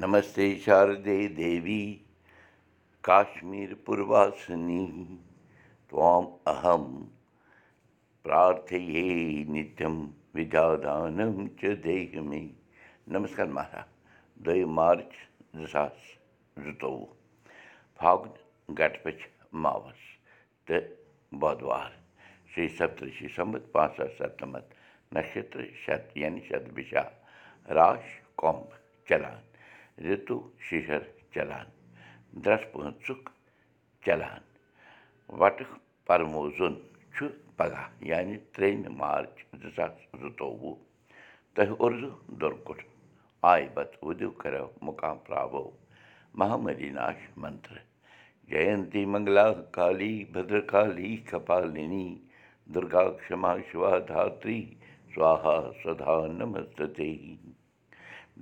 नमस्ते शारदे देवी काश्मीरपुरवासिनी त्वाम् अहं प्रार्थये नित्यं विद्यादानं च देहि मे नमस्कार महाराज دۄیہِ مارٕچ زٕ ساس زٕتووُہ فاگُن گٹہٕ پٔچھ ماوس تہٕ بۄدوار شیٚیہِ سَتتٕرٛشی سَمتھ پانٛژھ ساس سَتنَمَتھ نَشترٕ شَت یعنی شَت بِشا راش کومب چلان رِتُو شِشر چلان درٛس پٲنٛژُک چلان وَٹہٕ پرموزُن چھُ پگاہ یعنی ترٛیٚیِمہِ مارٕچ زٕ ساس زٕتووُہ تۄہہِ اُردو دُرکُٹ آے بتہٕ وُدِو کَرو مُقام پراوو مہامری ناش منتر جینتی منگلا کالی بدرکالی کپالِنی دُرگا کما شِوا دھتری سوہا سدا نمستے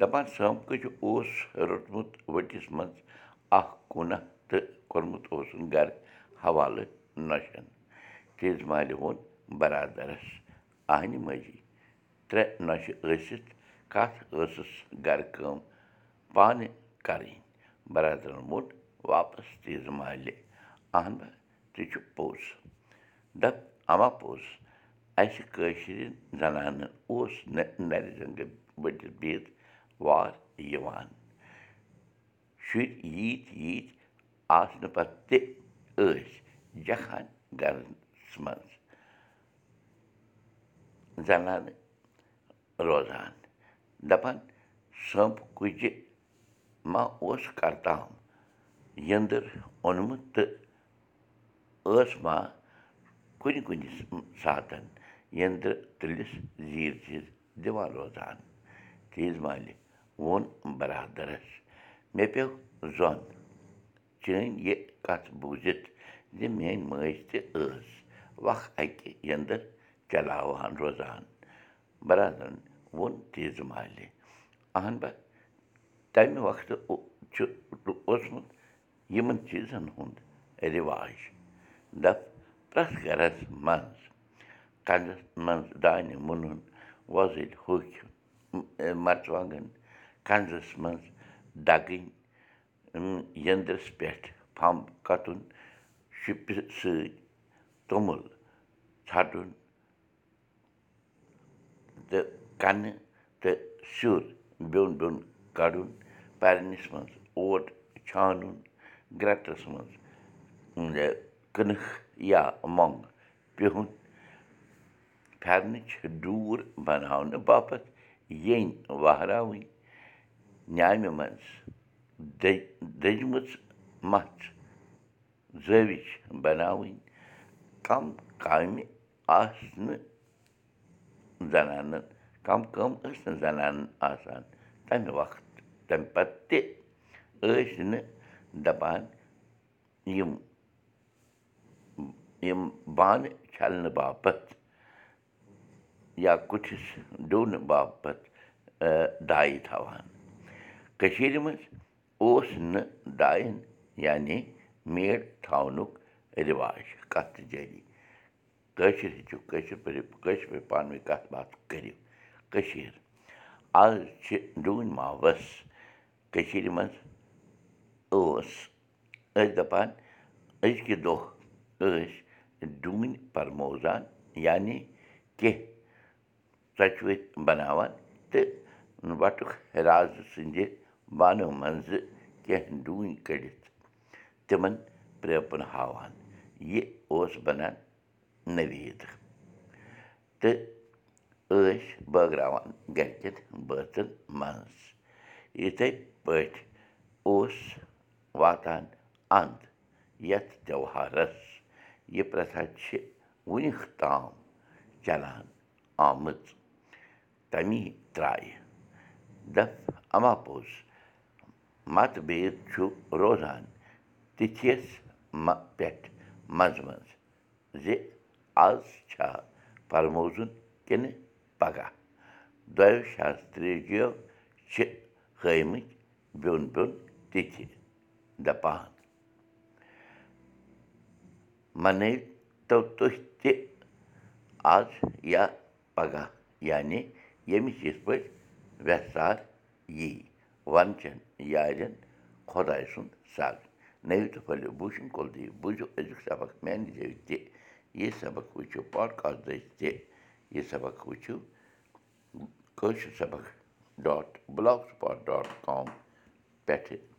دَپان سٲمکٔچ اوس روٚٹمُت ؤٹِس منٛز اکھ کوٗناہ تہٕ کوٚرمُت اوسُن گرٕ حوالہٕ نۄشن۔ تیز مالہِ ووٚن برادرس اہنہِ ماجی ترٛےٚ نۄشہِ ٲسِتھ کَتھ ٲسٕس گرٕ کٲم پانہٕ کَرٕنۍ؟ برادرن ووٚن واپس تیز مالہِ اہن تہِ چھُ پوٚز۔ دپ اما پوٚز؟ اَسہِ کٲشرٮ۪ن زنانن اوس نہٕ نرِ زنٛگہٕ ؤٹِتھ بِہِتھ وار یِوان شُرۍ ییٖتۍ ییٖتۍ آسنہٕ پتہٕ تہِ ٲسۍ جکھان گرس منٛز زنانہٕ روزان دَپان سمب کُجہِ ما اوس کرتام یٔنٛدٕر اوٚنمُت تہٕ ٲس ما کُنہِ کُنہِ ساتن یٔنٛدرٕ تُلِس زیٖر زیٖر دِوان روزان تیز مالہِ ووٚن برادرس مےٚ پیوٚو زوٚن چٲنۍ یہِ کَتھ بوٗزِتھ زِ میٲنۍ مٲج تہِ ٲس وق اَکہِ یٔنٛدٕر چلاوان روزان برادرن ووٚن تیزٕ مالہِ اہن با تَمہِ وقتہٕ چھُ اوسمُت یِمن چیٖزن ہُنٛد رِواج دپ پرٛٮ۪تھ گرس منٛز کنٛزس منٛز دانہِ مُنُن وۄزٕلۍ ہوٚکھۍ مرژٕوانٛگن کنٛزس منٛز دَگٕنۍ یٔنٛدرس پٮ۪ٹھ پھمب کَتُن شُپہِ سۭتۍ توٚمُل ژھٹُن تہٕ کَنہٕ تہٕ سیُر بیوٚن بیوٚن کَڑُن پَرنِس منٛز اوٹ چھانُن گرٛٮ۪ٹَس منٛز کٕنٕک یا مۄنٛگ پِہُن پھٮ۪رنٕچ ڈوٗر بناونہٕ باپتھ یٔنۍ وہراوٕنۍ نیامہِ منٛز دٔجمٕژ مژھ زٲوِج بناوٕنۍ کَم کامہِ آسنہٕ زنانن کَم کٲم ٲسۍ نہٕ زنانن آسان تَمہِ وقتہٕ تَمہِ پتہٕ تہِ ٲسۍ نہٕ دَپان یِم یِم بانہٕ چھلنہٕ باپتھ یا کُٹھِس ڈُونہٕ باپتھ دایہِ تھاوان کٔشیٖرِ منٛز اوس نہٕ دایَن یعنی میڈ تھاونُک رِواج کَتھ تہِ جٲری کٲشِر ہیٚچھِو کٲشِر پٲٹھۍ کٲشِر پٲٹھۍ پانہٕ ؤنۍ کَتھ باتھ کٔرِو کٔشیٖر آز چھِ ڈوٗنۍ ماوَس کٔشیٖرِ منٛز ٲس ٲسۍ دَپان أزکہِ دۄہ ٲسۍ ڈوٗنۍ پرموزان یعنی کیٚنٛہہ ژۄچوٕتۍ بناوان تہٕ وَٹُک رازٕ سٕنٛدِ بانو منٛزٕ کیٚنٛہہ ڈوٗنۍ کٔڑِتھ تِمن پرٛپُن ہاوان یہِ اوس بنان نٔویٖد تہٕ ٲسۍ بٲگراوان گرِکٮ۪ن بٲژن منٛز یِتھَے پٲٹھۍ اوس واتان انٛد یتھ تہوارس یہِ پرٛتھا چھِ وُنیُک تام چلان آمٕژ تمی ترٛایہِ دپ اما متہٕ بید چھُ روزان تِتھِس پٮ۪ٹھ منٛزٕ منٛزٕ زِ آز چھا پرموزُن کِنہٕ پگاہ دۄیو شاسترٛجیو چھِ ہٲومٕتۍ بیوٚن بیوٚن تِتھِ دَپان مَنٲوتو تُہۍ تہِ آز یا پگاہ یعنی ییٚمِس یِتھ پٲٹھۍ وٮ۪سار یی وَنچَن یارٮ۪ن خۄداے سُنٛد سَگ نٔوِو تہٕ پھٔلِو بوٗشِن کُل دِیِو بوٗزِو أزیُک سبق میٛانہِ جٲیہِ تہِ یہِ سبق وٕچھِو پاڈکاسٹ تہِ یہِ سبق وٕچھِو کٲشِر سبق dot blogspot dot com پٮ۪ٹھٕ